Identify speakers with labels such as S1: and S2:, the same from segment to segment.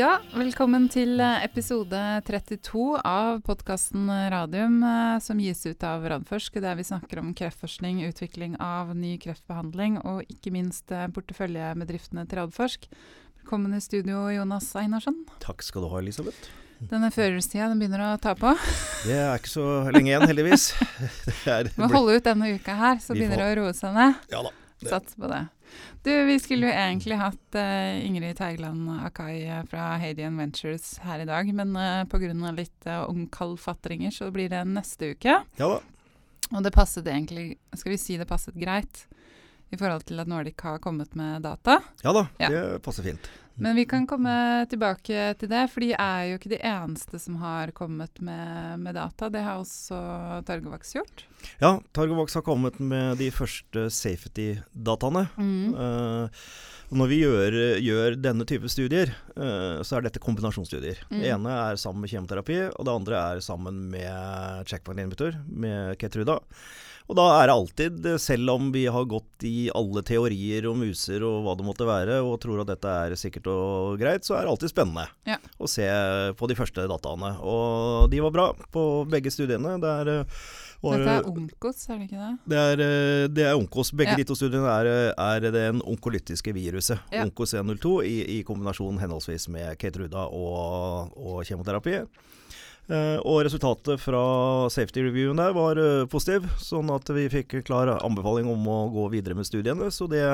S1: Ja, velkommen til eh, episode 32 av podkasten Radium, eh, som gis ut av Radforsk, der vi snakker om kreftforskning, utvikling av ny kreftbehandling og ikke minst eh, porteføljebedriftene til Radforsk. Velkommen i studio, Jonas Einarsson.
S2: Takk skal du ha, Elisabeth.
S1: Denne førjulstida den begynner å ta på.
S2: Det er ikke så lenge igjen, heldigvis.
S1: Vi må holde ut denne uka her, så begynner det å roe seg ned.
S2: Ja da.
S1: Sats på det. Du, vi skulle jo egentlig hatt uh, Ingrid Teigland Akai fra Hadian Ventures her i dag, men uh, pga. litt uh, omkalfatringer så blir det neste uke.
S2: Ja da.
S1: Og det passet egentlig Skal vi si det passet greit i forhold til at Nordic har kommet med data?
S2: Ja da,
S1: Ja.
S2: det passer fint.
S1: Men vi kan komme tilbake til det, for de er jo ikke de eneste som har kommet med, med data. Det har også Targovax gjort.
S2: Ja, Targovax har kommet med de første safety-dataene.
S1: Mm.
S2: Uh, når vi gjør, gjør denne type studier, uh, så er dette kombinasjonsstudier.
S1: Mm.
S2: Det ene er sammen med kjemoterapi, og det andre er sammen med checkpoint inhibitor, med Ketruda. Og da er det alltid, selv om vi har gått i alle teorier og muser og hva det måtte være, og tror at dette er sikkert og greit, så er det alltid spennende
S1: Ja.
S2: å se på de første dataene. Og de var bra på begge studiene. Det er, eh, var,
S1: Dette er Onkos, er det ikke det?
S2: det er, eh, det er onkos. Begge
S1: Ja.
S2: de to studiene er, eh, er det onkolytiske viruset.
S1: Ja.
S2: Onkos 102 i, i kombinasjon henholdsvis med Keytruda og, og kjemoterapi. Eh, og resultatet fra safety reviewen der var eh, positiv, sånn at vi fikk klar anbefaling om å gå videre med studiene. Så det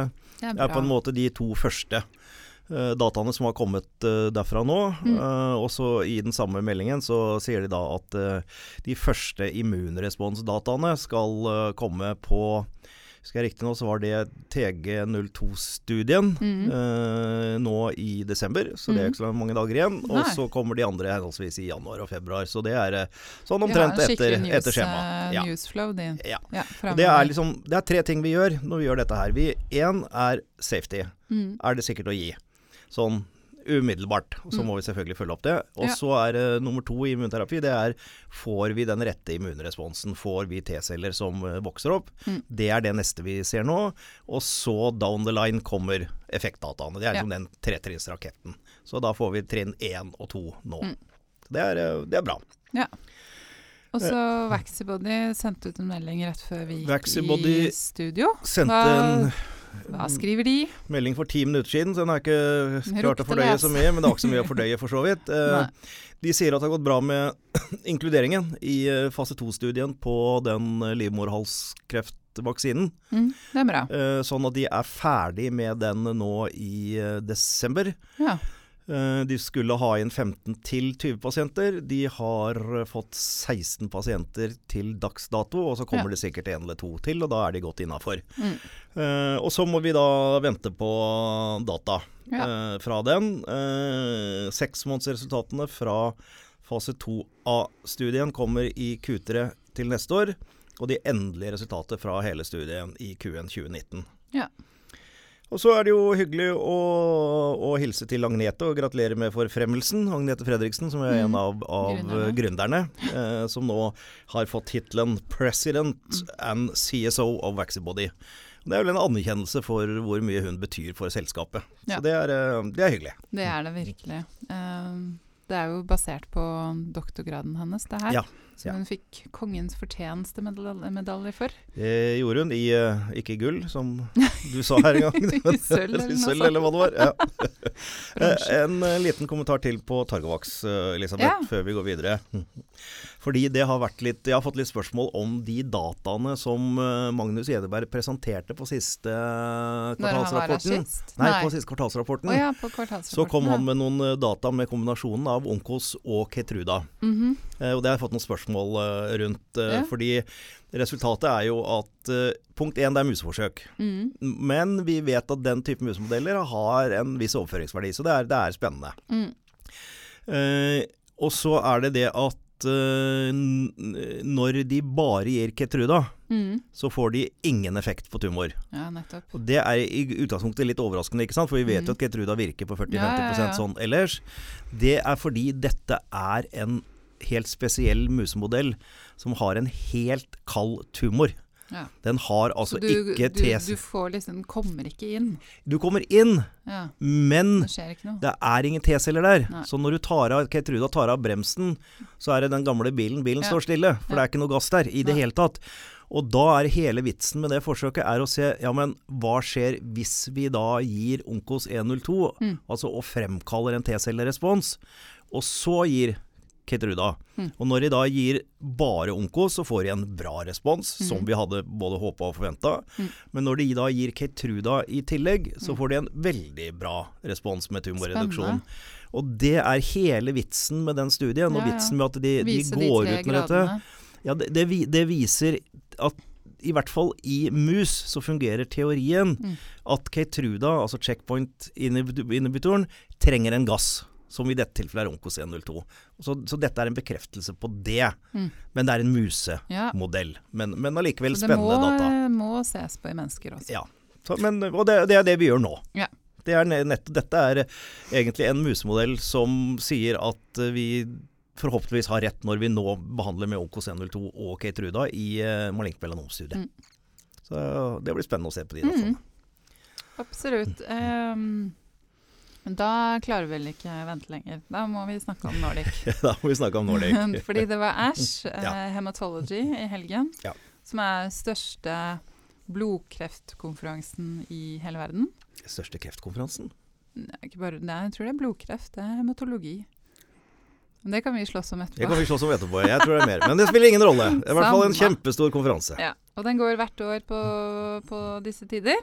S1: Det
S2: er på en måte de to første eh, dataene som har kommet derfra nå.
S1: Mm.
S2: Og så i den samme meldingen så sier de da at de første immunresponsdataene skal komme på skal jeg riktig nå, så var det TG02-studien
S1: Mm.
S2: eh, nå i desember, så det er ikke så mange dager igjen. Og så kommer de andre henholdsvis i januar og februar. Så det er sånn sånn
S1: Ja,
S2: omtrent etter,
S1: skikkelig news,
S2: etter skjema.
S1: eh,
S2: Ja.
S1: Newsflow, de.
S2: Ja.
S1: Ja,
S2: det er liksom Det er tre ting vi gjør når vi gjør dette her. Vi Én er safety.
S1: mm.
S2: Er det sikkert å gi? Sånn umiddelbart. Så
S1: Mm.
S2: må vi selvfølgelig følge opp det. Og
S1: Ja.
S2: så er uh, nummer to i immunterapi. Det er får vi den rette immunresponsen? Får vi T-celler som eh, vokser opp?
S1: Mm.
S2: Det er det neste vi ser nå. Og så down the line kommer effektdataene. Det er
S1: Ja.
S2: liksom den tretrinnsraketten. Så da får vi trinn én og to nå.
S1: Mm.
S2: Det, er, eh, det er bra.
S1: Og så Vaxibody sendte ut en melding rett før vi gikk
S2: Vaxibody
S1: i studio.
S2: Sendte en
S1: Hva skriver de?
S2: melding for ti minutter siden, så den har ikke klart å fordøye så mye. Men det var ikke så mye å fordøye, for så vidt. Eh, De sier at det har gått bra med inkluderingen i eh, fase 2-studien på den eh, livmorhalskreftvaksinen.
S1: Mm, det er bra.
S2: Sånn at de er ferdig med den nå i desember.
S1: Ja.
S2: Eh, De skulle ha inn 15 til 20 pasienter. De har fått 16 pasienter til dags dato, og så kommer
S1: Ja.
S2: det sikkert en eller to til, og da er de godt innafor.
S1: Mm.
S2: Uh, og så må vi da vente på data
S1: Ja.
S2: uh, fra den. Uh, Seksmånedsresultatene fra fase 2A-studien kommer i Q3 til neste år. Og de endelige resultater fra hele studien i Q1 2019.
S1: Ja.
S2: Og så er det jo hyggelig å, å hilse til Agnete og gratulere med forfremmelsen. Agnete Fredriksen, som er
S1: Mm.
S2: en av, av
S1: Gründerne.
S2: gründerne, eh, som nå har fått tittelen 'President and CSO of Vaxibody'. Det er vel en anerkjennelse for hvor mye hun betyr for selskapet.
S1: Ja.
S2: Så det er, eh, det er hyggelig.
S1: Det er det virkelig. Um, det er jo basert på doktorgraden hennes, det her.
S2: Ja,
S1: Som
S2: ja.
S1: hun fikk kongens fortjenestemedalje for.
S2: Det gjorde hun i uh, ikke gull, som du sa her en gang.
S1: I sølv eller
S2: sølv,
S1: sånt.
S2: eller hva det var. Ja. Eh, En uh, liten kommentar til på Targovax, Elisabeth,
S1: Ja.
S2: før vi går videre. Fordi det har vært litt Jeg har fått litt spørsmål om de dataene som Magnus Gjedeberg presenterte på siste kvartalsrapporten.
S1: Når han var sist?
S2: Nei, på siste kvartalsrapporten.
S1: Oh, ja, på kvartalsrapporten.
S2: Så kom han med noen data med kombinasjonen av Onkos og Ketruda.
S1: Mhm.
S2: Eh, Og det har jeg fått noen spørsmål eh, rundt. eh,
S1: Ja.
S2: Fordi resultatet er jo at eh, punkt én, det er museforsøk.
S1: Mm.
S2: Men vi vet at den type musemodeller har en viss overføringsverdi, så det er, det er spennende.
S1: Mm.
S2: Uh, og så er det det at når de bare gir Ketruda,
S1: Mm.
S2: så får de ingen effekt på tumor.
S1: Ja.
S2: Og Det er i utgangspunktet litt overraskende, for vi vet
S1: Mm.
S2: jo at Ketruda virker på 40-50
S1: Ja, ja, ja.
S2: sånn ellers. Det er fordi dette er en helt spesiell musemodell som har en helt kald tumor.
S1: Ja.
S2: Den har altså
S1: Så du,
S2: ikke
S1: du,
S2: T-celler.
S1: du får liksom kommer ikke inn.
S2: Du kommer inn,
S1: Ja,
S2: men
S1: det
S2: det er ingen T-celler der.
S1: Nei.
S2: Så når du tar av Keytruda tar av bremsen, så er det den gamle bilen. Bilen
S1: Ja.
S2: står stille, for det er ikke noe gass der i det
S1: Nei.
S2: hele tatt. Og da er hele vitsen med det forsøket er å se ja, men hva skjer hvis vi da gir Onkos 102,
S1: Mm.
S2: altså og fremkaller en T-cellerespons, og så gir Keytruda.
S1: Mm.
S2: Og når de da gir bare Onko, så får de en bra respons, som vi hadde både håpa og forventa.
S1: Mm.
S2: Men når de da gir Keytruda i tillegg, så
S1: Mm.
S2: får de en veldig bra respons med tumorreduksjon. Og det er hele vitsen med den studien, og
S1: Ja, ja.
S2: vitsen med at de, de går
S1: de
S2: ut med dette. Ja, det, det, det viser at i hvert fall i mus så fungerer teorien
S1: Mm.
S2: at Keitruda, altså checkpoint-inhibitoren, trenger en gass. Som i dette tilfellet er Onkos 102. Så, så dette er en bekreftelse på det.
S1: Mm.
S2: Men det er en musemodell.
S1: Ja.
S2: Men, men allikevel
S1: spennende må,
S2: data.
S1: Det må ses på i mennesker også.
S2: Ja. Så, men, og det, det er det vi gjør nå.
S1: Ja.
S2: Det er nett, dette er egentlig en musemodell som sier at eh, vi forhåpentligvis har rett når vi nå behandler med Onkos 102 og Kate Ruda i uh, malignt melanomstudiet.
S1: Mm.
S2: Så det blir spennende å se på de dataene.
S1: Mm. Absolutt. Ehm, da klarer vi vel ikke vente lenger. Da må vi snakke om Nordic.
S2: da må vi snakke om Nordic.
S1: Fordi det var ASH, eh,
S2: Ja.
S1: Hematology, i helgen,
S2: Ja.
S1: som er største blodkreftkonferansen i hele verden.
S2: Største kreftkonferansen.
S1: Det er ikke bare, nei, jeg tror det er blodkreft, det er hematologi. Men det kan vi slåss om
S2: Det
S1: etterpå.
S2: kan vi slåss om etterpå. Jeg tror det er mer. Men det spiller ingen rolle. Det er i hvert fall en kjempestor konferanse.
S1: Ja, og den går hvert år på, på disse tider.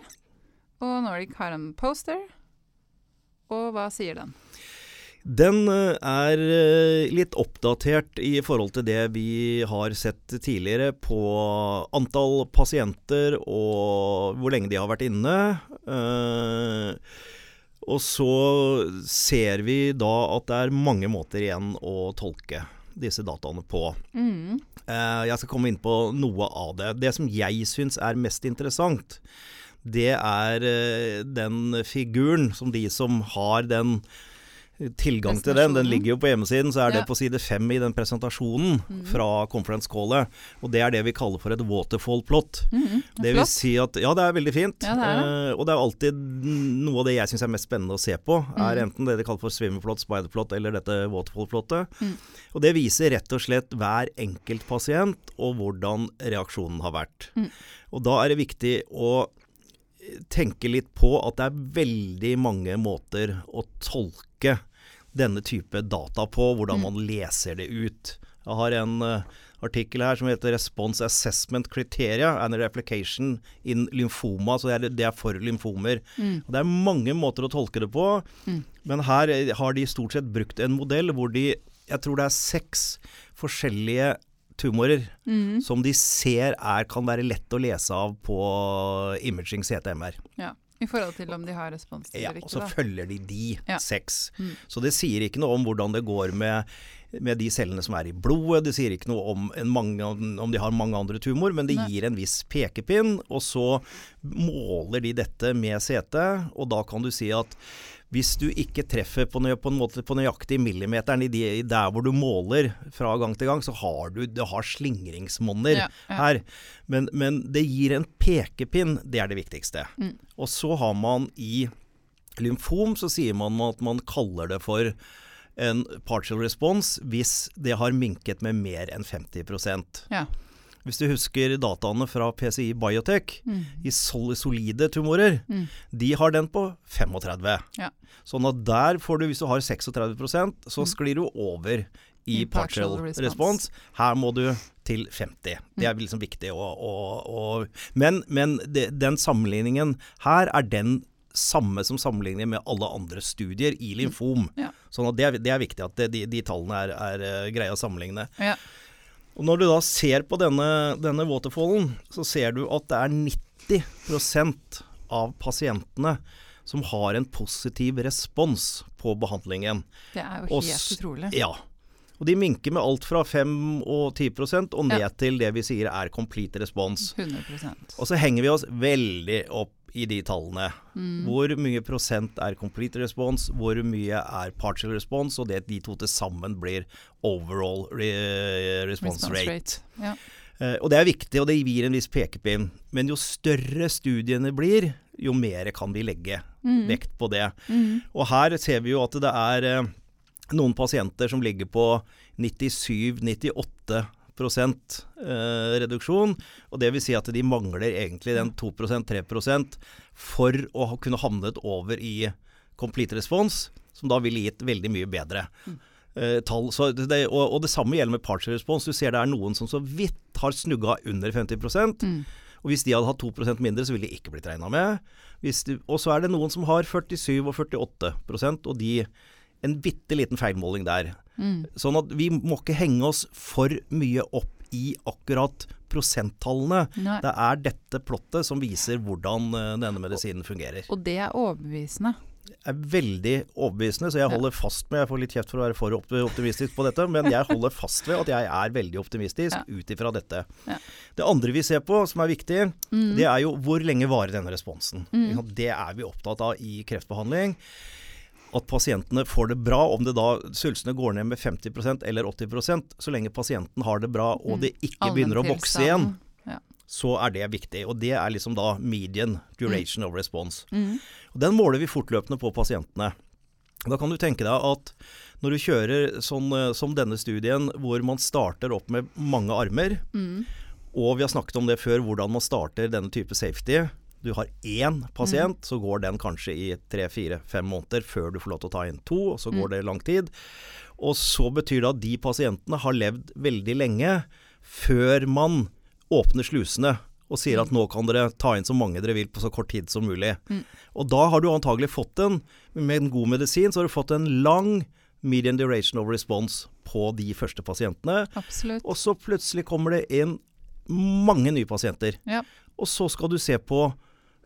S1: Og Nordic har en poster. Og hva sier den?
S2: Den eh, er eh, litt oppdatert i forhold til det vi har sett tidligere på antall pasienter og hvor lenge de har vært inne. Eh, Og så ser vi da at det er mange måter igjen å tolke disse dataene på.
S1: Mm.
S2: Jeg skal komme inn på noe av det. Det som jeg syns er mest interessant, det er eh, den figuren som de som har den tilgang til den, den ligger jo på hjemmesiden, så er det på side fem i den presentasjonen
S1: mm.
S2: fra conference callet. Og det er det vi kaller for et waterfall plot.
S1: Mhm,
S2: Det vil
S1: Flott.
S2: si at Ja, det er veldig fint.
S1: Ja, det er det.
S2: Eh, og det er alltid noe av det jeg syns er mest spennende å se på, er
S1: Mm.
S2: enten det de kaller for swimmerplot, spiderplot eller dette waterfall-plottet.
S1: Mm.
S2: Og det viser rett og slett hver enkelt pasient og hvordan reaksjonen har vært.
S1: Mm.
S2: Og da er det viktig å tenke litt på at det er veldig mange måter å tolke denne type data på, hvordan
S1: Mm.
S2: man leser det ut. Jeg har en eh, artikkel her som heter 'Response Assessment Criteria and Replication in Lymphoma'. Så det er, det er for lymfomer.
S1: Mm.
S2: Det er mange måter å tolke det på,
S1: Mm.
S2: men her eh, har de stort sett brukt en modell hvor de Jeg tror det er seks forskjellige tumorer
S1: mm.
S2: som de ser er, kan være lett å lese av på imaging CTMR.
S1: Ja. I forhold til om de har respons
S2: Ja,
S1: eller
S2: og så
S1: Da.
S2: følger de de
S1: Ja.
S2: seks.
S1: Mm.
S2: Så det sier ikke noe om hvordan det går med, med de cellene som er i blodet. Det sier ikke noe om, en mange, om de har mange andre tumor, men det
S1: Nei.
S2: gir en viss pekepinn. Og så måler de dette med CT, og da kan du si at hvis du ikke treffer på, nøy, på en måte på nøyaktig millimeteren i de, der hvor du måler fra gang til gang, så har du det har slingringsmonner
S1: Ja, ja.
S2: her. Men, men det gir en pekepinn, det er det viktigste.
S1: Mm.
S2: Og så har man i lymfom, så sier man at man kaller det for en partial response hvis det har minket med mer enn 50
S1: Ja.
S2: Hvis du husker dataene fra PCI Biotech
S1: Mm.
S2: i solide tumorer,
S1: Mm.
S2: de har den på 35.
S1: Ja.
S2: Sånn at der får du, hvis du har 36% så sklir du over i,
S1: Mm. I partial
S2: partial,
S1: response.
S2: response. Her må du til 50. Det er liksom viktig å, å, å Men, men det, den sammenligningen her er den samme som sammenligning med alle andre studier i lymfom.
S1: Ja.
S2: Sånn at det er, det er viktig at det, de, de tallene er, er eh, greie å sammenligne.
S1: Ja.
S2: Og når du da ser på denne, denne waterfallen, så ser du at det er 90% av pasientene som har en positiv respons på behandlingen.
S1: Det er jo helt
S2: og,
S1: utrolig.
S2: Ja. Og de minker med alt fra 5 og 10 og ned
S1: Ja.
S2: til det vi sier er complete respons.
S1: 100%
S2: Og så henger vi oss veldig opp i de tallene.
S1: Mm.
S2: Hvor mye prosent er complete response, hvor mye er partial response, og det de to til sammen blir overall re response, rate.
S1: Ja.
S2: Eh, og det er viktig, og det gir en viss pekepinn. Men jo større studiene blir, jo mer kan vi legge
S1: Mm.
S2: vekt på det.
S1: Mm.
S2: Og her ser vi jo at det er eh, noen pasienter som ligger på 97-98 eh, reduksjon. Og det vil si at de mangler egentlig den 2% 3 for å kunne havnet over i complete response, som da ville gitt veldig mye bedre. eh, tall. Så det, og, og det samme gjelder med partial response. Du ser det er noen som så vidt har snugga under 50
S1: Mm.
S2: og Hvis de hadde hatt 2 mindre, så ville de ikke blitt regna med. Du, og så er det noen som har 47 og 48% og de en bitte liten feilmåling der.
S1: Mm.
S2: Sånn at vi må ikke henge oss for mye opp i akkurat prosenttallene.
S1: Nei.
S2: Det er dette plottet som viser hvordan eh, denne medisinen fungerer.
S1: Og det er overbevisende.
S2: er veldig overbevisende, så jeg holder fast med Jeg får litt kjeft for å være for optimistisk på dette, men jeg holder fast ved at jeg er veldig optimistisk
S1: Ja.
S2: ut ifra dette.
S1: Ja.
S2: Det andre vi ser på, som er viktig,
S1: Mm.
S2: det er jo hvor lenge varer denne responsen.
S1: Mm.
S2: Det er vi opptatt av i kreftbehandling. At pasientene får det bra, om det da svulstene går ned med 50% eller 80% så lenge pasienten har det bra og det ikke begynner å vokse igjen,
S1: Ja.
S2: så er det viktig. Og det er liksom da median duration of response.
S1: Mm.
S2: Og Den måler vi fortløpende på pasientene. Da kan du tenke deg at når du kjører sånn eh, som denne studien, hvor man starter opp med mange armer,
S1: Mm.
S2: og vi har snakket om det før, hvordan man starter denne type safety. Du har én pasient, så går den kanskje i tre, fire, fem måneder før du får lov til å ta inn to, og så går det lang tid. Og så betyr det at de pasientene har levd veldig lenge før man åpner slusene og sier at nå kan dere ta inn så mange dere vil på så kort tid som mulig.
S1: Mm.
S2: Og da har du antagelig fått en, med en god medisin, så har du fått en lang median duration of response på de første pasientene.
S1: Absolutt.
S2: Og så plutselig kommer det inn mange nye pasienter.
S1: Ja.
S2: Og så skal du se på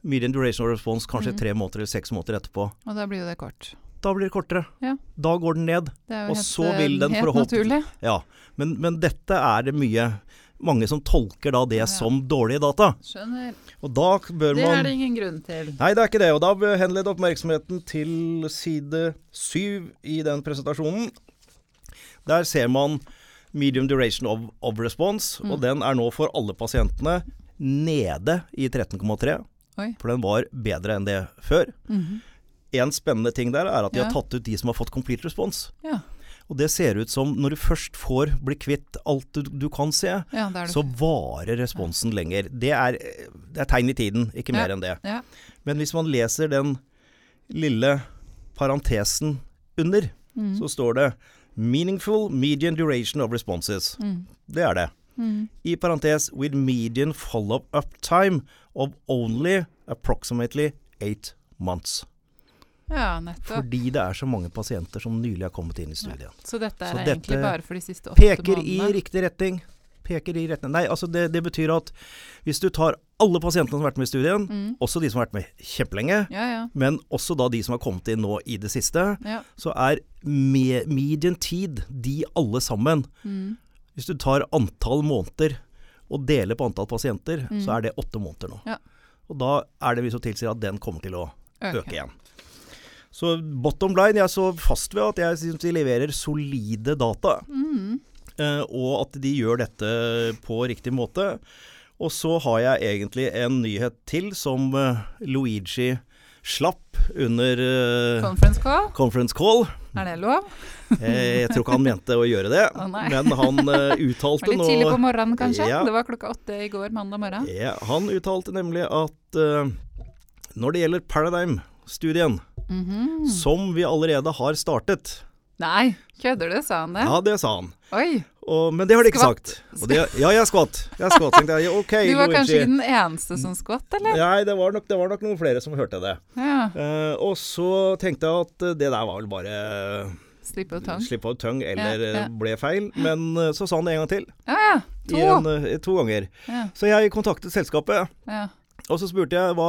S2: median duration of response kanskje
S1: mm.
S2: tre måneder eller seks måneder etterpå.
S1: Og da blir jo det kort.
S2: Da blir det kortere.
S1: Ja.
S2: Da går den ned.
S1: Det er
S2: Og
S1: helt,
S2: så
S1: eh,
S2: vil den forhåpentlig-. Ja. Men, men dette er det mye mange som tolker da det
S1: Ja.
S2: som dårlige data.
S1: Skjønner.
S2: Og da bør
S1: Det er
S2: man
S1: det ingen grunn til.
S2: Nei, det er ikke det. Og da henlede oppmerksomheten til side syv i den presentasjonen. Der ser man medium duration of, of response, og
S1: Mm.
S2: den er nå for alle pasientene nede i 13,3.
S1: Oi.
S2: For den var bedre enn det før.
S1: Mhm.
S2: En spennende ting der er at de
S1: Ja.
S2: har tatt ut de som har fått complete response.
S1: Ja.
S2: Og det ser ut som når du først får bli kvitt alt du, du kan se,
S1: ja, da er det
S2: så varer responsen lenger. Det er, det er tegn i tiden, ikke mer enn det.
S1: Ja.
S2: Men hvis man leser den lille parentesen under,
S1: Mm.
S2: så står det 'meaningful median duration of responses'.
S1: Mm.
S2: Det er det.
S1: Mm.
S2: I parentes 'with median follow-up time of only approximately eight months'.
S1: Ja, nettopp.
S2: Fordi det er så mange pasienter som nylig har kommet inn i studien.
S1: Så dette er
S2: Så
S1: egentlig
S2: dette
S1: bare for de siste åtte
S2: Peker i riktig retning. Peker i retning Nei, altså det, det betyr at hvis du tar alle pasientene som har vært med i studien,
S1: Mm.
S2: også de som har vært med kjempelenge,
S1: Ja, ja.
S2: men også da de som har kommet inn nå i det siste,
S1: ja.
S2: så er me median tid, de alle sammen
S1: Mm.
S2: Hvis du tar antall måneder og deler på antall pasienter,
S1: Mm.
S2: så er det åtte måneder nå.
S1: Ja.
S2: Og da er det vi som tilsier at den kommer til å
S1: Øke.
S2: øke igjen. Så bottom line, jeg så fast ved at jeg syns de leverer solide data,
S1: Mm.
S2: eh, og at de gjør dette på riktig måte. Og så har jeg egentlig en nyhet til som eh, Luigi slapp under eh,
S1: Conference call,
S2: conference call.
S1: Er det lov?
S2: Eh, Jeg tror ikke han mente å gjøre det,
S1: nei.
S2: men han eh, uttalte
S1: Var litt tidlig på morgenen, kanskje?
S2: Ja.
S1: Det var klokka åtte i går, mandag morgen.
S2: Ja, han uttalte nemlig at uh, når det gjelder Paradigm-studien,
S1: Mhm.
S2: som vi allerede har startet
S1: Nei, kødder du, sa han det?
S2: Ja, det sa han.
S1: Oi,
S2: Og, men det har de ikke
S1: Skvatt.
S2: sagt. Det, ja, jeg skvatt. Jeg skvatt, tenkte jeg. Ja, Ok,
S1: du var kanskje ikke den eneste som skvatt, eller?
S2: Nei, det var, nok, det var nok noen flere som hørte det.
S1: Ja.
S2: Uh, og så tenkte jeg at det der var vel bare
S1: Slipp av tøng.
S2: slipp av tøng, eller
S1: Ja, ja.
S2: eh, ble feil. Men eh, så sa han det en gang til.
S1: Ja, ja.
S2: I en,
S1: To.
S2: to ganger.
S1: Ja,
S2: Så jeg kontaktet selskapet.
S1: ja.
S2: Og så spurte jeg hva,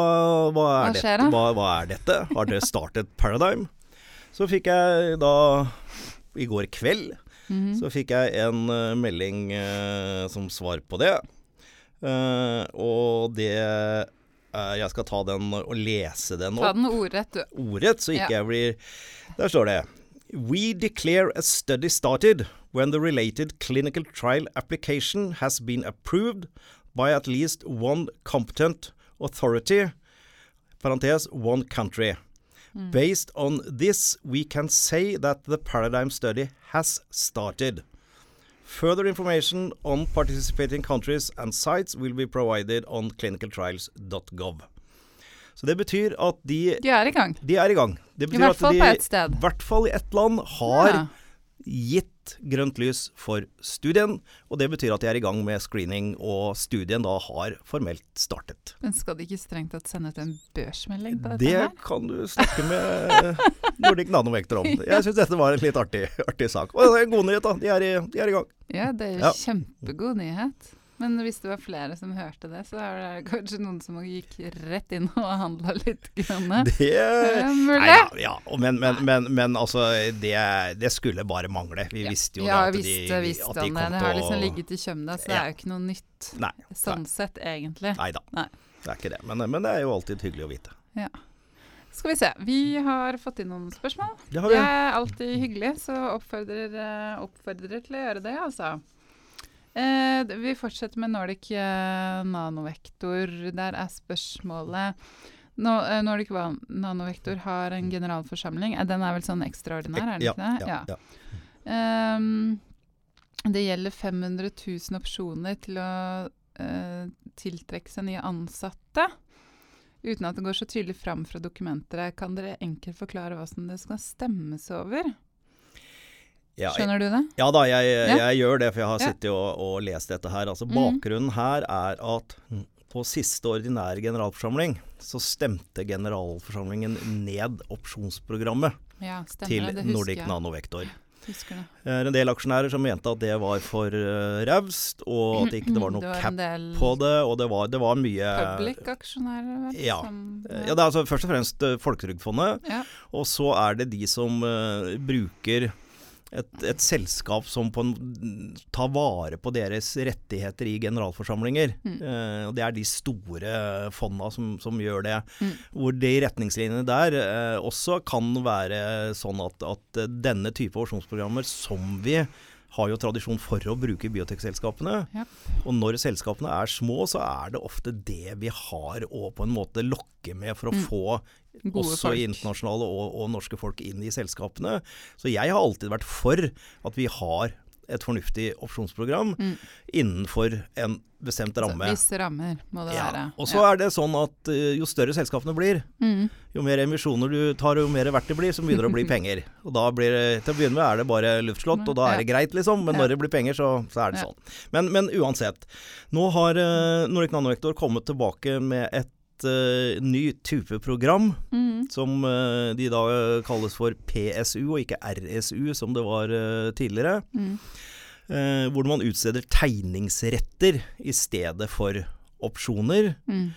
S2: hva, er,
S1: Hva skjer
S2: dette? Hva, hva er dette? Har dere startet Paradigm? Så fikk jeg da I går kveld
S1: Mhm.
S2: så fikk jeg en uh, melding uh, som svar på det. Uh, og det Jeg skal ta den og lese den
S1: Ta den ordrett, du.
S2: ordrett, så ikke jeg blir Der står det We declare a study started when the related clinical trial application has been approved by at least one competent authority, parentes one country. Based on this, we can say that the paradigm study has started. Further information on participating countries and sites will be provided on clinicaltrials.gov. Så det betyr at de,
S1: De er i gang.
S2: de er i gang. Det
S1: I
S2: hvert
S1: hvert
S2: at
S1: fall
S2: de,
S1: på ett sted.
S2: I hvert fall i ett land har
S1: Ja.
S2: Gitt grønt lys for studien. Og det betyr at de er i gang med screening, og studien da har formelt startet.
S1: Men skal de ikke strengt tatt sende ut en børsmelding på dette
S2: Det
S1: her?
S2: kan du snakke med Nordic Nanovektor om. Jeg syns dette var en litt artig, artig sak. Og det er en god nyhet, da. De er i, de er i gang.
S1: Ja, det er jo
S2: Ja.
S1: kjempegod nyhet. Men hvis det var flere som hørte det, så er det kanskje noen som gikk rett inn og handla litt. Grann.
S2: Det
S1: Er mulig?
S2: Nei ja, ja. Men, men, men, men altså, det, det skulle bare mangle. Vi
S1: Ja.
S2: visste jo
S1: ja,
S2: at de,
S1: visste, visste
S2: at de
S1: kom det.
S2: kom
S1: Det har liksom ligget i kjømda, så det er jo ikke noe nytt
S2: Nei.
S1: sånn sett, egentlig.
S2: Nei da. Det er ikke det. Men, men det er jo alltid hyggelig å vite.
S1: Skal vi se. Vi har fått inn noen spørsmål.
S2: Det har
S1: Det er alltid hyggelig, så oppfordrer, eh, oppfordrer til å gjøre det, altså. Eh, vi fortsetter med Nordic eh, nanovektor. Der er spørsmålet eh, Nordic nanovektor har en generalforsamling. Eh, den er vel sånn ekstraordinær, er den ikke det?
S2: ja, ja.
S1: Ehm, det gjelder 500 000 opsjoner til å eh, tiltrekke seg nye ansatte. Uten at det går så tydelig fram fra dokumentet. Kan dere enkelt forklare hva som det skal stemmes over?
S2: Ja,
S1: Skjønner du det?
S2: ja da, jeg,
S1: Ja.
S2: jeg gjør det, for jeg har sittet og, og lest dette her. Altså,
S1: Mhm.
S2: bakgrunnen her er at på siste ordinære generalforsamling så stemte generalforsamlingen ned opsjonsprogrammet
S1: Ja,
S2: til
S1: det.
S2: Nordic
S1: jeg.
S2: Nanovektor.
S1: Husker det.
S2: En del aksjonærer som mente at det var for uh, raust, og at det ikke var noe
S1: det var
S2: cap på det, og det var, det var mye
S1: public-aksjonærer, vel?
S2: Ja.
S1: Som,
S2: Eh, Ja, det er altså først og fremst eh, Folketrygdfondet,
S1: ja.
S2: og så er det de som uh, bruker et, et selskap som på en, tar vare på deres rettigheter i generalforsamlinger.
S1: Mm.
S2: Eh, og det er de store fonda som, som gjør det.
S1: Mm.
S2: Hvor de retningslinjene der eh, også kan være sånn at, at denne type opsjonsprogrammer som vi har jo tradisjon for å bruke biotekselskapene.
S1: Ja.
S2: Og når selskapene er små, så er det ofte det vi har å på en måte lokke med for å
S1: Mm.
S2: få
S1: Gode
S2: også
S1: folk.
S2: internasjonale og, og norske folk inn i selskapene. Så jeg har alltid vært for at vi har et fornuftig opsjonsprogram
S1: Mm.
S2: innenfor en bestemt
S1: Så
S2: ramme.
S1: Visse rammer må det være.
S2: Og så er det sånn at eh, jo større selskapene blir,
S1: Mm.
S2: jo mer emisjoner du tar, og jo mer verdt det blir, så begynner det å bli penger. Og da blir det, til å begynne med er det bare luftslott, og da er det greit, liksom. Men
S1: Ja.
S2: når det blir penger, så, så er det
S1: Ja.
S2: sånn. Men, men uansett. Nå har uh, Nordic Nanovektor kommet tilbake med et eh, ny type program,
S1: Mm.
S2: som uh, de da eh, kalles for PSU, og ikke RSU, som det var uh, tidligere.
S1: Mm.
S2: hvor man utsteder tegningsretter i stedet for opsjoner.
S1: Mm.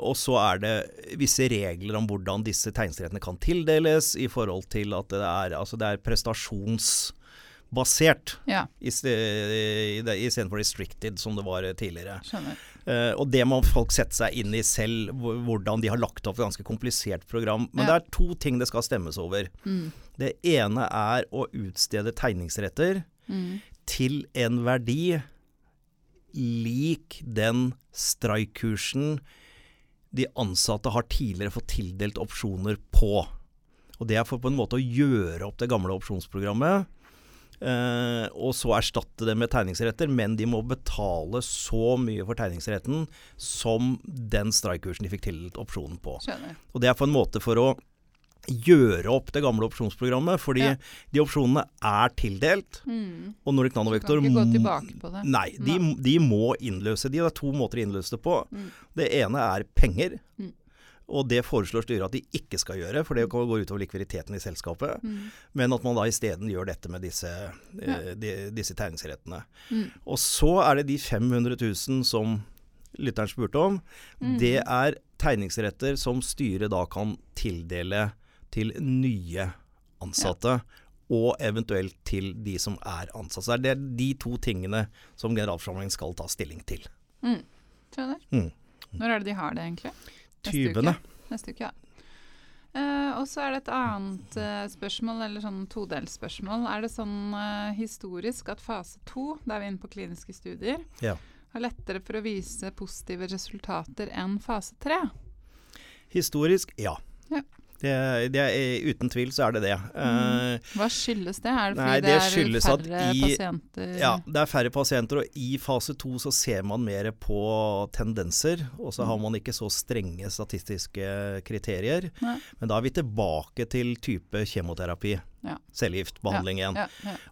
S2: Og så er det visse regler om hvordan disse tegningsrettene kan tildeles, i forhold til at det er, altså det er prestasjonsbasert
S1: Ja,
S2: istedenfor restricted, som det var tidligere.
S1: skjønner.
S2: Eh, og det må folk sette seg inn i selv, hvordan de har lagt opp et ganske komplisert program. Men
S1: Ja.
S2: det er to ting det skal stemmes over.
S1: Mm.
S2: Det ene er å utstede tegningsretter
S1: Mm.
S2: til en verdi lik den strike-kursen de ansatte har tidligere fått tildelt opsjoner på. Og Det er for på en måte å gjøre opp det gamle opsjonsprogrammet. Eh, og så erstatte det med tegningsretter, men de må betale så mye for tegningsretten som den strike-kursen de fikk tildelt opsjonen på.
S1: Skjønner.
S2: Og det er på en måte for å gjøre opp det gamle opsjonsprogrammet, fordi
S1: Ja.
S2: de opsjonene er tildelt.
S1: Mm.
S2: Og Nordic Nanovektor
S1: kan ikke gå tilbake på det.
S2: Nei, de, de må innløse de. Det er to måter å innløse det på.
S1: Mm.
S2: Det ene er penger.
S1: Mm.
S2: Og det foreslår styret at de ikke skal gjøre, for det går utover likviditeten i selskapet.
S1: Mm.
S2: Men at man da isteden gjør dette med disse, ja. de, disse tegningsrettene.
S1: Mm.
S2: Og så er det de 500 000 som lytteren spurte om.
S1: Mm.
S2: Det er tegningsretter som styret da kan tildele til nye ansatte. Og eventuelt til de som er ansatt. Så det er de to tingene som generalforsamlingen skal ta stilling til.
S1: Mm. Skjønner.
S2: Mm.
S1: Når er det de har det, egentlig? Neste
S2: 20.
S1: uke? Neste uke, ja. Uh, og så er det et annet uh, spørsmål, eller sånn todelsspørsmål. Er det sånn uh, historisk at fase to, da er vi inne på kliniske studier,
S2: Ja.
S1: har lettere for å vise positive resultater enn fase tre?
S2: Historisk, ja.
S1: Ja.
S2: Det, det er, uten tvil så er det det. Mm.
S1: Hva skyldes det? Er det fordi
S2: Nei,
S1: det,
S2: det
S1: er færre
S2: i-
S1: pasienter?
S2: Ja, det er færre pasienter, og i fase to så ser man mer på tendenser. Og så
S1: Mm.
S2: har man ikke så strenge statistiske kriterier.
S1: Nei.
S2: Men da er vi tilbake til type kjemoterapi.
S1: Ja.
S2: Cellegiftbehandling igjen.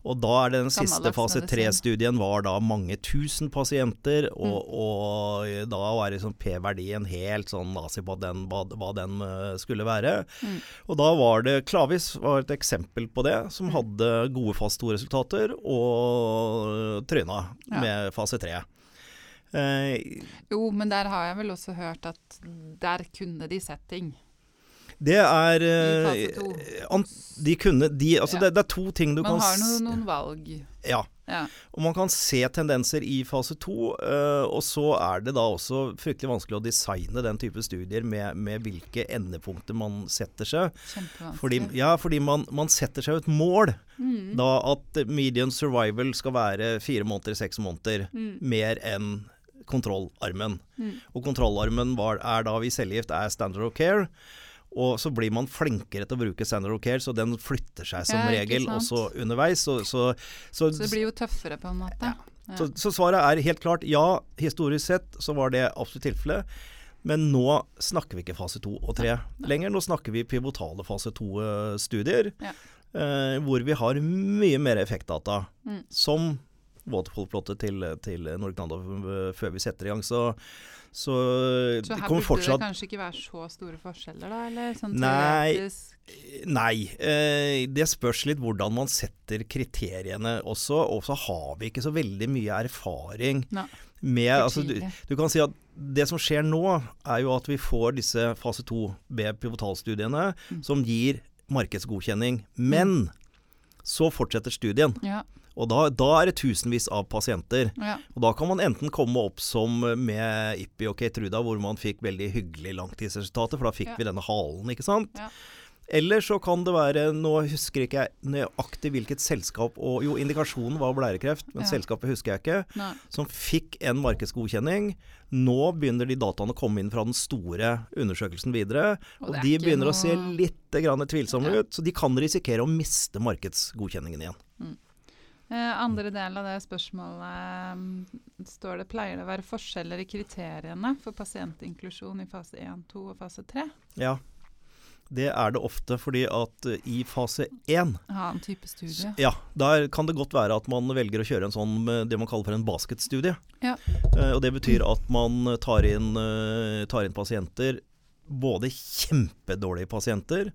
S2: Og da er det den siste fase tre-studien var da mange tusen pasienter,
S1: Mm.
S2: og, og da var liksom P-verdien helt sånn nazi på den, hva, hva den eh, skulle være.
S1: Mm.
S2: Og da var det Klavis var et eksempel på det,
S1: Mm.
S2: som hadde gode fase to-resultater, og tryna
S1: Ja.
S2: med fase tre. Eh,
S1: Jo, men der har jeg vel også hørt at der kunne de sett ting.
S2: Det er
S1: I
S2: eh,
S1: fase
S2: De kunne de, Altså,
S1: Ja.
S2: det, det er to ting du
S1: Man
S2: kan
S1: har noen, noen valg.
S2: Ja.
S1: Ja.
S2: Og man kan se tendenser i fase to, Uh, og så er det da også fryktelig vanskelig å designe den type studier med, med hvilke endepunkter man setter seg. Fordi, ja, fordi man, man setter seg et mål,
S1: Mm.
S2: da at median survival skal være fire måneder, seks måneder,
S1: Mm.
S2: mer enn kontrollarmen.
S1: Mm.
S2: Og kontrollarmen var, er da ved cellegift er standard of care. Og så blir man flinkere til å bruke standard of care, så den flytter seg som
S1: Ja,
S2: regel også underveis. Så, så, så,
S1: Så det blir jo tøffere, på en måte.
S2: Ja.
S1: Ja.
S2: Så, så svaret er helt klart ja. Historisk sett så var det absolutt tilfellet. Men nå snakker vi ikke fase to og tre lenger. Nå snakker vi pivotale fase to-studier.
S1: Ja.
S2: Eh, hvor vi har mye mer effektdata.
S1: Mm.
S2: Som waterfall-plottet til, til Nordic Nando eh, før vi setter i gang. Så, så,
S1: Så
S2: det
S1: her
S2: kommer
S1: burde
S2: fortsatt
S1: det kanskje ikke være så store forskjeller, da? Eller sånn
S2: Nei. Nei. Eh, det spørs litt hvordan man setter kriteriene også. Og så har vi ikke så veldig mye erfaring
S1: Nei.
S2: med altså, du, du kan si at det som skjer nå, er jo at vi får disse fase 2B-pivotalstudiene
S1: Mm.
S2: som gir markedsgodkjenning. Men så fortsetter studien.
S1: Ja.
S2: Og da, da er det tusenvis av pasienter.
S1: ja.
S2: Og da kan man enten komme opp som med Ippi og Keytruda, hvor man fikk veldig hyggelig langtidsresultater, for da fikk
S1: Ja.
S2: vi denne halen, ikke sant?
S1: Ja.
S2: Eller så kan det være Nå husker ikke jeg nøyaktig hvilket selskap og Jo, indikasjonen var blærekreft, men
S1: Ja.
S2: selskapet husker jeg ikke.
S1: Nei.
S2: Som fikk en markedsgodkjenning. Nå begynner de dataene å komme inn fra den store undersøkelsen videre.
S1: Og
S2: Og, de begynner
S1: noe-
S2: å se litt grann tvilsomme
S1: Ja.
S2: ut, så de kan risikere å miste markedsgodkjenningen igjen.
S1: Eh, andre del av det spørsmålet mm, står det pleier det å være forskjeller i kriteriene for pasientinklusjon i fase 1, 2 og fase 3?
S2: Ja, det er det ofte, fordi at eh, i fase 1
S1: Annen type studie.
S2: Ja, der kan det godt være at man velger å kjøre en sånn eh, det man kaller for en basketstudie.
S1: Ja.
S2: Eh, og det betyr at man tar inn, eh, tar inn pasienter, både kjempedårlige pasienter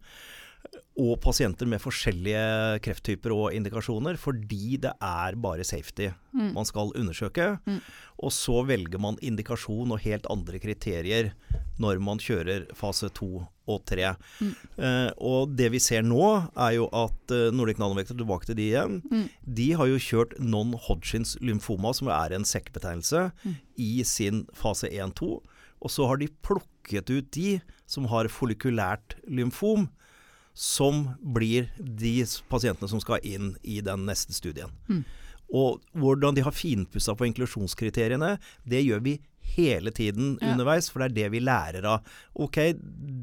S2: og pasienter med forskjellige krefttyper og indikasjoner, fordi det er bare safety
S1: Mm.
S2: man skal undersøke.
S1: Mm.
S2: Og så velger man indikasjon og helt andre kriterier når man kjører fase to og tre.
S1: Mm.
S2: Eh, og det vi ser nå, er jo at eh, Nordic Nanovektor, tilbake til de igjen,
S1: Mm.
S2: de har jo kjørt non-Hodgins lymfoma, som er en sekkbetegnelse,
S1: Mm.
S2: i sin fase 1-2. Og så har de plukket ut de som har follikulært lymfom, som blir de pasientene som skal inn i den neste studien.
S1: Mm.
S2: Og hvordan de har finpussa på inklusjonskriteriene, det gjør vi hele tiden
S1: Ja.
S2: underveis, for det er det vi lærer av. Ok,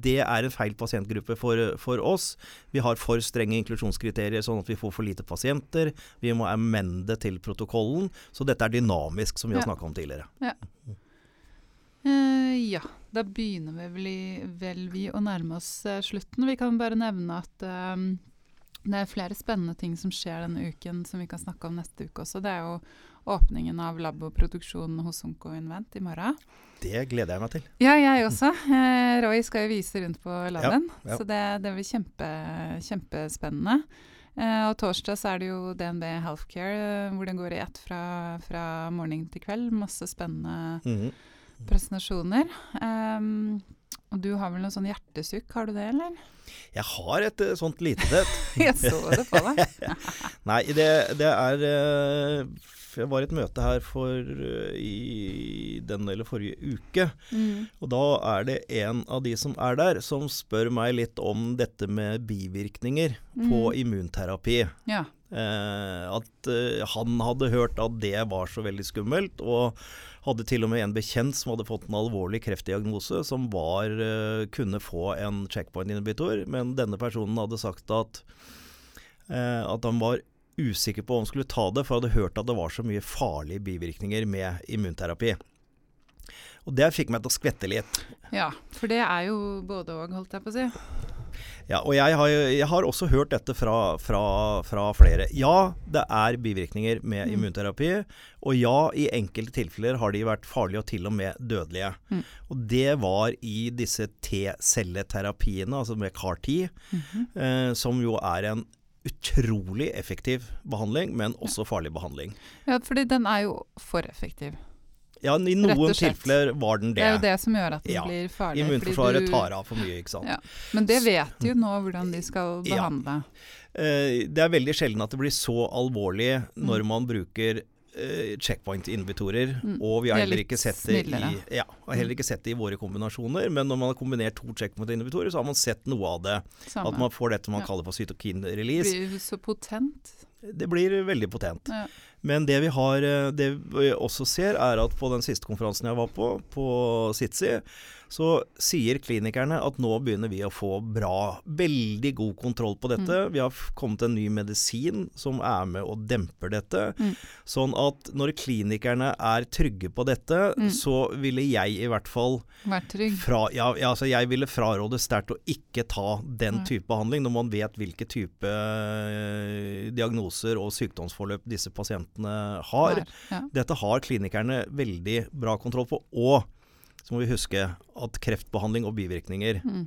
S2: det er en feil pasientgruppe for, for oss. Vi har for strenge inklusjonskriterier, sånn at vi får for lite pasienter. Vi må amende til protokollen. Så dette er dynamisk, som vi har
S1: Ja.
S2: snakka om tidligere.
S1: Eh, ja, da begynner vi vel, i, vel vi å nærme oss eh, slutten. Vi kan bare nevne at eh, det er flere spennende ting som skjer denne uken som vi kan snakke om neste uke også. Det er jo åpningen av lab og produksjon hos Onko Invent i morgen.
S2: Det gleder jeg meg til.
S1: Ja, jeg også. Eh, Roy skal jo vise rundt på laben,
S2: ja.
S1: så det, det blir kjempe, kjempespennende. Eh, og torsdag så er det jo DNB Healthcare, hvor den går i ett fra, fra morgen til kveld. Masse spennende,
S2: Mhm.
S1: Presentasjoner. Um, og du har vel noe sånn hjertesukk, har du det, eller?
S2: Jeg har et uh, sånt lite et.
S1: jeg så det på deg.
S2: Nei, det, det er uh, Jeg var i et møte her for uh, i denne eller forrige uke. Mm. Og da er det en av de som er der, som spør meg litt om dette med bivirkninger mm. på immunterapi.
S1: Ja.
S2: at han hadde hørt at det var så veldig skummelt. og hadde til og med en bekjent som hadde fått en alvorlig kreftdiagnose, som var, uh, kunne få en checkpoint-inhibitor, men denne personen hadde sagt at, uh, at han var usikker på om han skulle ta det, for hadde hørt at det var så mye farlige bivirkninger med immunterapi. Og det fikk meg til å skvette litt.
S1: Ja, for det er jo både og, holdt jeg på å si.
S2: Ja, og jeg har, jeg har også hørt dette fra, fra, fra, flere. Ja, det er bivirkninger med mm. immunterapi. Og ja, i enkelte tilfeller har de vært farlige og til og med dødelige. Mm. Og det var i disse T-celleterapiene, altså med CAR-T, mm -hmm. eh, som jo er en utrolig effektiv behandling, men også farlig behandling.
S1: Ja, fordi den er jo for effektiv.
S2: Ja, i noen tilfeller var den det.
S1: Det er jo det som gjør at den ja, blir farlig.
S2: Immunforsvaret du... tar av for mye, ikke sant. Ja.
S1: Men det vet de jo nå hvordan de skal behandle. Ja.
S2: Eh, det er veldig sjelden at det blir så alvorlig når mm. man bruker eh, checkpoint-inhibitorer. Mm. Og vi har heller ikke, sett det i, ja, heller mm. ikke sett det i våre kombinasjoner. Men når man har kombinert to checkpoint-inhibitorer, så har man sett noe av det. Samme. At man får dette man kaller for cytokin-release.
S1: Det blir så potent.
S2: Det blir veldig potent. Ja. Men det vi, har, eh, det vi også ser, er at på den siste konferansen jeg var på, på Sitsi, så sier klinikerne at nå begynner vi å få bra, veldig god kontroll på dette. Mm. Vi har kommet en ny medisin som er med og demper dette. Mm. Sånn at når klinikerne er trygge på dette, mm. så ville jeg i hvert fall
S1: Vært trygg?
S2: Fra, ja, altså jeg ville fraråde sterkt å ikke ta den type behandling, når man vet hvilke type eh, diagnoser og sykdomsforløp disse pasientene har. Ja. Dette har klinikerne veldig bra kontroll på. og så må vi huske at kreftbehandling og bivirkninger mm.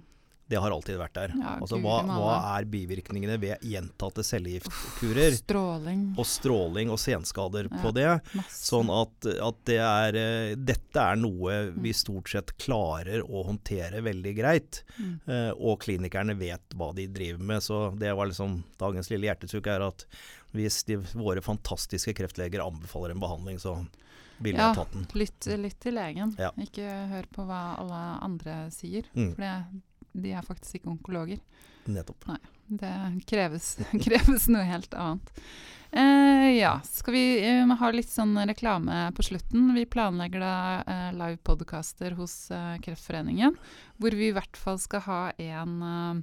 S2: Det har alltid vært der. Ja, altså, hva, hva, er bivirkningene ved gjentatte cellegiftkurer?
S1: Stråling.
S2: Og stråling og senskader ja, på det. Masse. Sånn at, at det er, uh, dette er noe mm. vi stort sett klarer å håndtere veldig greit. Mm. Eh, og klinikerne vet hva de driver med. Så det var liksom dagens lille hjertesukk er at hvis de, våre fantastiske kreftleger anbefaler en behandling, så ja.
S1: Lytt, lytt til legen. Ja. Ikke hør på hva alle andre sier. Mm. For det, de er faktisk ikke onkologer.
S2: Nettopp.
S1: Nei, det kreves, kreves noe helt annet. Eh, ja, skal vi eh, ha litt sånn reklame på slutten? Vi planlegger da eh, live podcaster hos eh, Kreftforeningen, hvor vi i hvert fall skal ha en eh,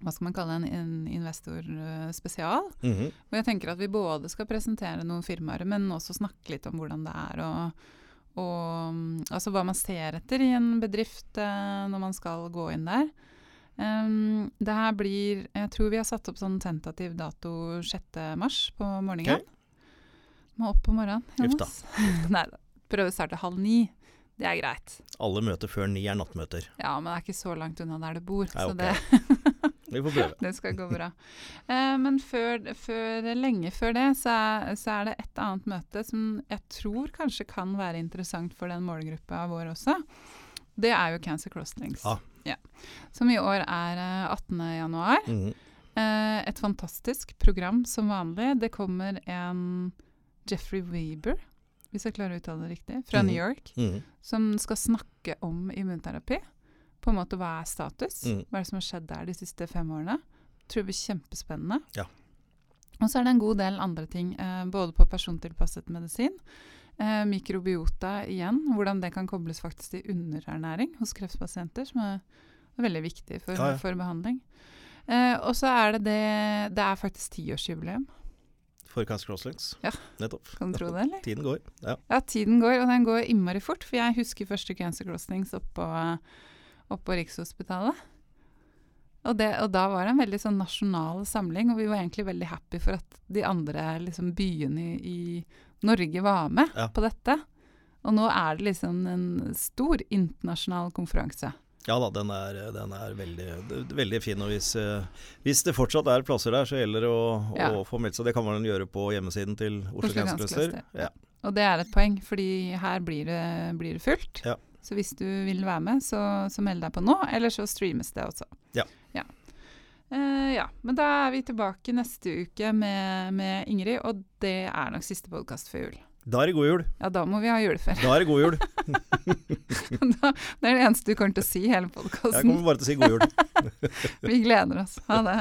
S1: hva skal man kalle en, en investorspesial. Mm -hmm. Hvor jeg tenker at vi både skal presentere noen firmaer, men også snakke litt om hvordan det er og, og altså hva man ser etter i en bedrift eh, når man skal gå inn der. Um, det her blir Jeg tror vi har satt opp sånn tentativ dato 6. mars på morgenen. Okay. Må opp på morgenen.
S2: Jonas.
S1: Nei da. Prøve å starte halv ni. Det er greit.
S2: Alle møter før ni er nattmøter.
S1: Ja, men det er ikke så langt unna der du bor. Nei, så
S2: okay. det Vi får prøve.
S1: det skal gå bra. Eh, men før, før, lenge før det, så er, så er, det et annet møte som jeg tror kanskje kan være interessant for den målgruppa vår også. Det er jo Cancer Crosslinks.
S2: Ah.
S1: Ja. Som i år er 18. Eh. Mm -hmm. eh, et fantastisk program som vanlig. Det kommer en Jeffrey Weber, hvis jeg klarer å uttale det riktig, fra mm -hmm. New York, mm -hmm. som skal snakke om immunterapi på en måte hva er status? Mm. Hva er det som har skjedd der de siste fem årene? Tror det blir kjempespennende.
S2: Ja.
S1: Og så er det en god del andre ting, eh, både på persontilpasset medisin, eh, mikrobiota igjen, hvordan det kan kobles faktisk til underernæring hos kreftpasienter, som er, veldig viktig for, ja, ja. for behandling. Eh, og så er det det Det er faktisk tiårsjubileum.
S2: For Cancer Crosslinks.
S1: Ja.
S2: Nettopp.
S1: Kan du tro det, eller?
S2: Tiden går. Ja.
S1: ja, tiden går, og den går innmari fort. For jeg husker første Cancer Crosslinks oppå oppå Rikshospitalet. Og, det, og, da var det en veldig sånn nasjonal samling, og vi var egentlig veldig happy for at de andre liksom, byene i, i Norge var med ja. på dette. Og nå er det liksom en stor internasjonal konferanse.
S2: Ja da, den er, den er veldig, veldig, fin. Og hvis, eh, hvis, det fortsatt er plasser der, så gjelder det å, ja. å, få meldt seg. Det kan man gjøre på hjemmesiden til Oslo, Oslo Cancer Ja.
S1: Og det er et poeng, fordi her blir det, blir det fullt.
S2: Ja.
S1: Så hvis du vil være med, så, så meld deg på nå, eller så streames det også.
S2: Ja.
S1: Ja. Uh, ja. Men da er vi tilbake neste uke med, med Ingrid, og det er nok siste podkast før jul.
S2: Da er det god jul.
S1: Ja, da må vi ha juleferie.
S2: Da er det god jul.
S1: Da- det er det eneste du kommer til å si i hele
S2: Jeg kommer bare til å si god jul.
S1: Vi gleder oss. Ha det.